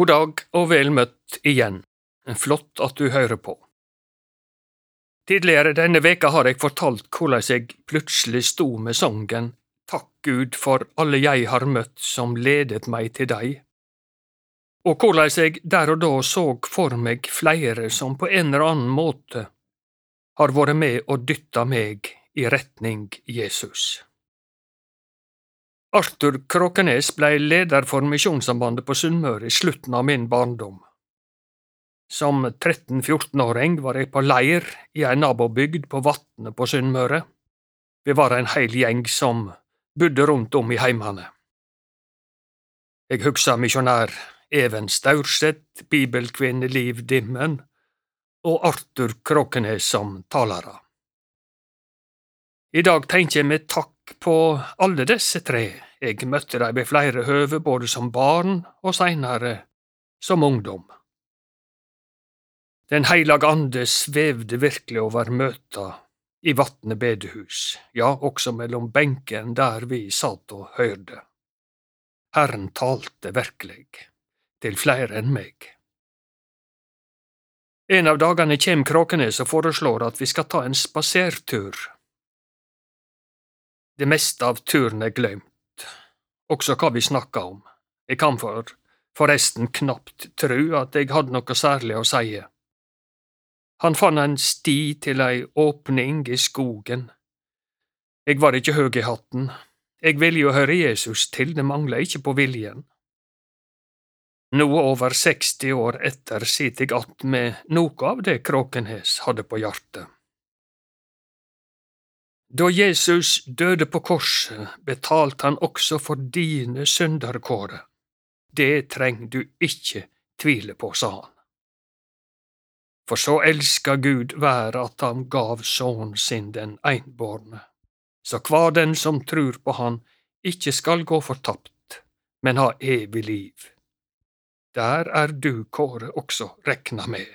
God dag og vel møtt igjen. Flott at du hører på. Tidligere denne veka har jeg fortalt hvordan jeg plutselig sto med sangen Takk Gud for alle jeg har møtt som ledet meg til deg, og hvordan jeg der og da så for meg flere som på en eller annen måte har vært med og dytta meg i retning Jesus. Arthur Kråkenes blei leder for Misjonssambandet på Sunnmøre i slutten av min barndom. Som 13–14-åring var jeg på leir i ei nabobygd på Vatne på Sunnmøre. Vi var en heil gjeng som bodde rundt om i heimane. Jeg hugsar misjonær Even Staurseth, bibelkvinne Liv Dimmen og Arthur Kråkenes som talere. I dag tenker jeg med takk på alle disse tre, jeg møtte dem ved flere høve både som barn og seinere som ungdom. Den heilage ande svevde virkelig over møta i Vatne bedehus, ja, også mellom benken der vi satt og høyrde. Herren talte virkelig, til flere enn meg. En av dagene kjem Kråkenes og foreslår at vi skal ta en spasertur det meste av turen er glemt, også hva vi snakka om. Jeg kan for, forresten knapt tru at jeg hadde noe særlig å seie. Han fant en sti til ei åpning i skogen. Jeg var ikke høg i hatten, jeg ville jo høre Jesus til, det mangla ikke på viljen. Noe over 60 år etter sitter jeg att med noe av det Kråkenhes hadde på hjertet. Da Jesus døde på korset, betalte han også for dine synder, Kåre. Det trenger du ikke tvile på, sa han. For så elska Gud været at han gav Sønnen sin den einbårne, så hver den som trur på Han, ikke skal gå fortapt, men ha evig liv. Der er du, Kåre, også rekna med.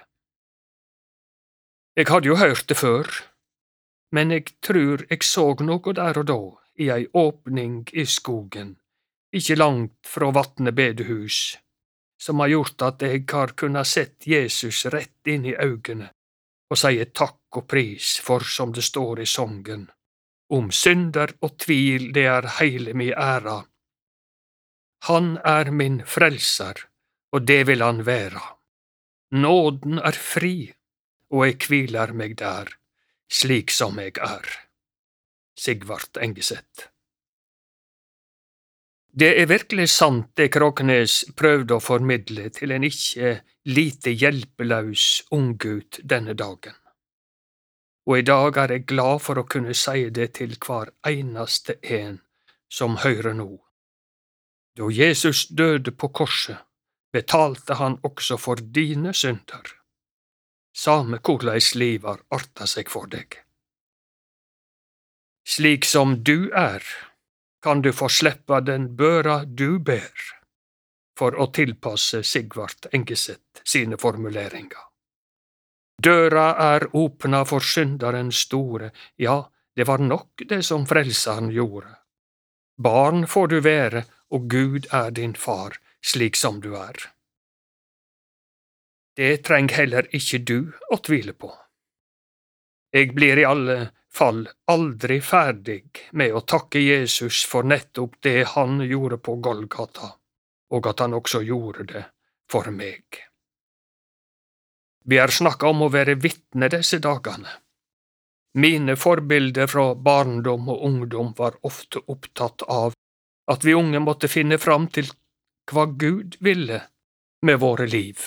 Jeg hadde jo hørt det før men eg trur eg såg noe der og da, i ei åpning i skogen, ikkje langt fra Vatne bedehus, som har gjort at eg har kunna sett Jesus rett inn i augene og seie takk og pris for, som det står i songen, om synder og tvil det er heile mi æra. Han er min frelser, og det vil han være. Nåden er fri, og eg kviler meg der slik som eg er. Sigvart Engeseth Det er virkelig sant det Kråknes prøvde å formidle til en ikke lite hjelpeløs unggut denne dagen. Og i dag er eg glad for å kunne si det til hver eneste en som hører nå. Da Jesus døde på korset, betalte han også for dine synder same korleis liv har arta seg for deg. Slik som du er, kan du få sleppa den børa du ber, for å tilpasse Sigvart Engeseth sine formuleringer. Døra er åpna for syndaren store, ja, det var nok det som Frelseren gjorde. Barn får du være, og Gud er din far, slik som du er. Det treng heller ikke du å tvile på. Jeg blir i alle fall aldri ferdig med å takke Jesus for nettopp det han gjorde på Golgata, og at han også gjorde det for meg. Vi har snakka om å være vitne disse dagene. Mine forbilder fra barndom og ungdom var ofte opptatt av at vi unge måtte finne fram til hva Gud ville med våre liv.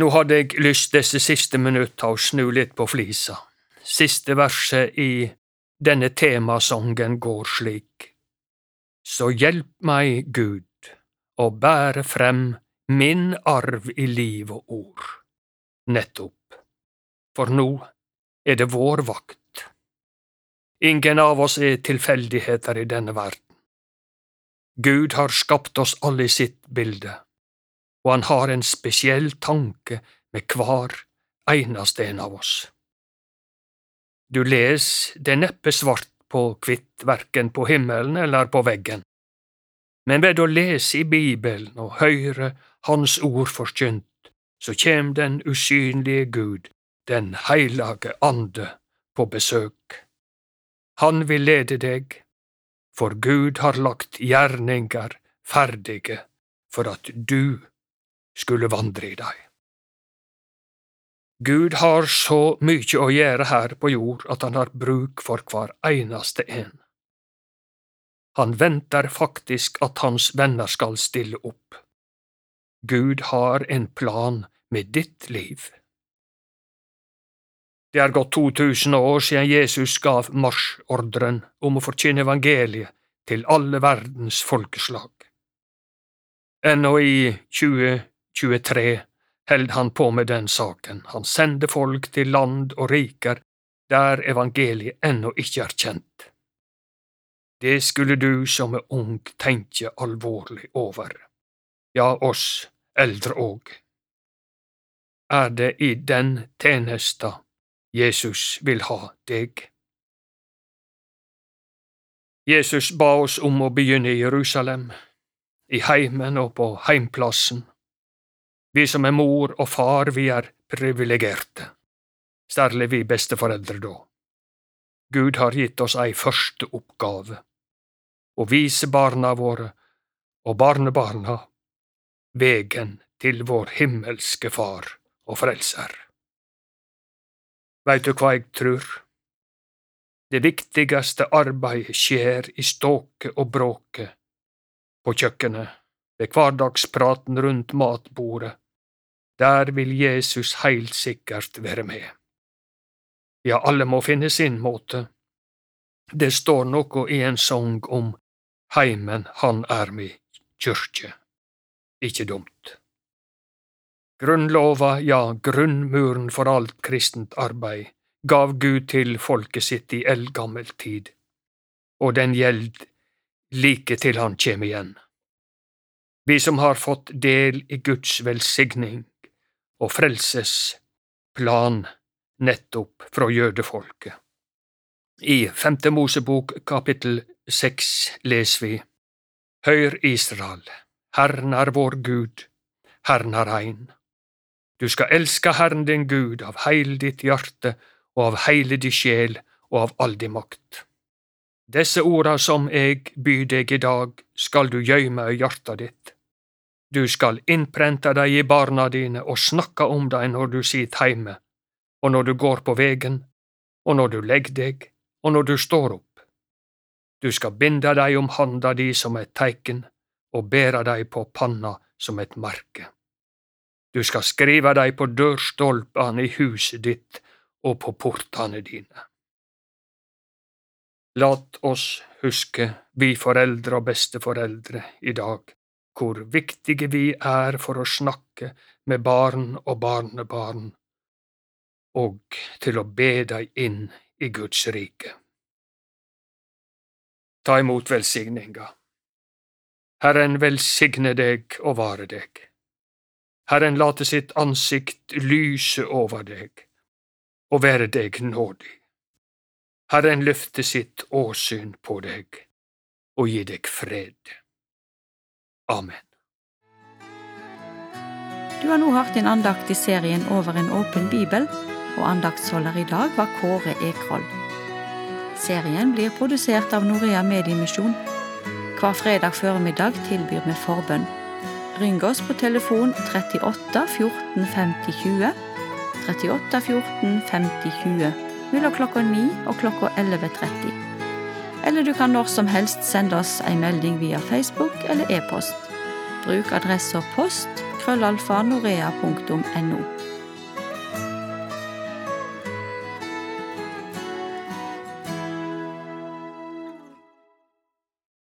Nå hadde jeg lyst disse siste minutta å snu litt på flisa. Siste verset i denne temasongen går slik. Så hjelp meg, Gud, å bære frem min arv i liv og ord. Nettopp, for nå er det vår vakt. Ingen av oss er tilfeldigheter i denne verden. Gud har skapt oss alle i sitt bilde og han har en spesiell tanke med hver eneste en av oss. Du les det neppe svart på hvitt verken på himmelen eller på veggen. Men ved å lese i Bibelen og høre Hans ord forkynt, så kjem den usynlige Gud, den heilage Ande, på besøk. Han vil lede deg, for Gud har lagt gjerninger ferdige for at du skulle vandre i dei. Gud har så mykje å gjøre her på jord at han har bruk for hver eneste en. Han venter faktisk at hans venner skal stille opp. Gud har en plan med ditt liv. Det er gått 2000 år siden Jesus gav marsjordren om å forkynne evangeliet til alle verdens folkeslag. Ennå i 2023 held han på med den saken, han sender folk til land og riker der evangeliet ennå ikke er kjent. Det skulle du som er ung tenke alvorlig over, ja, oss eldre òg. Er det i den tjenesta Jesus vil ha deg? Jesus ba oss om å begynne i Jerusalem, i heimen og på heimplassen. Vi som er mor og far, vi er privilegerte, særlig vi besteforeldre da. Gud har gitt oss ei første oppgave å vise barna våre og barnebarna vegen til vår himmelske Far og Frelser. Veit du hva jeg trur? Det viktigste arbeidet skjer i ståket og bråket, på kjøkkenet, ved hverdagspraten rundt matbordet. Der vil Jesus heilt sikkert være med. Ja, alle må finne sin måte. Det står noe i en sang om heimen han er mi kyrkje. Ikke dumt. Grunnlova, ja, grunnmuren for alt kristent arbeid, gav Gud til folket sitt i eldgammel tid, og den gjeld like til han kjem igjen. Vi som har fått del i Guds velsigning og frelsesplan nettopp fra jødefolket. I Femte Mosebok kapittel seks leser vi Høyr Israel, Herren er vår Gud, Herren er ein. Du skal elske Herren din Gud av heil ditt hjerte og av heile di sjel og av all di makt. Desse orda som eg byr deg i dag, skal du gjøyme i hjarta ditt. Du skal innprente dei i barna dine og snakke om dei når du sit heime, og når du går på vegen, og når du legg deg, og når du står opp du skal binde dei om handa di som et teiken og bære dei på panna som et merke. Du skal skrive dei på dørstolpane i huset ditt og på portane dine. Lat oss huske, vi foreldre og besteforeldre i dag, hvor viktige vi er for å snakke med barn og barnebarn, og til å be deg inn i Guds rike. Ta imot velsigninga. Herren velsigne deg og vare deg. Herren late sitt ansikt lyse over deg og være deg nådig. Herren løfte sitt åsyn på deg og gi deg fred. Amen. Du har nå hørt en andakt i serien Over en åpen bibel, og andaktsholder i dag var Kåre Ekroll. Serien blir produsert av Norea Mediemisjon. Hver fredag formiddag tilbyr vi forbønn. Ring oss på telefon 38 14 50 20. 38 14 50 20 mellom klokka 9 og klokka 11.30. Eller du kan når som helst sende oss en melding via Facebook eller e-post. Bruk adressa post krøllalfa norea.no.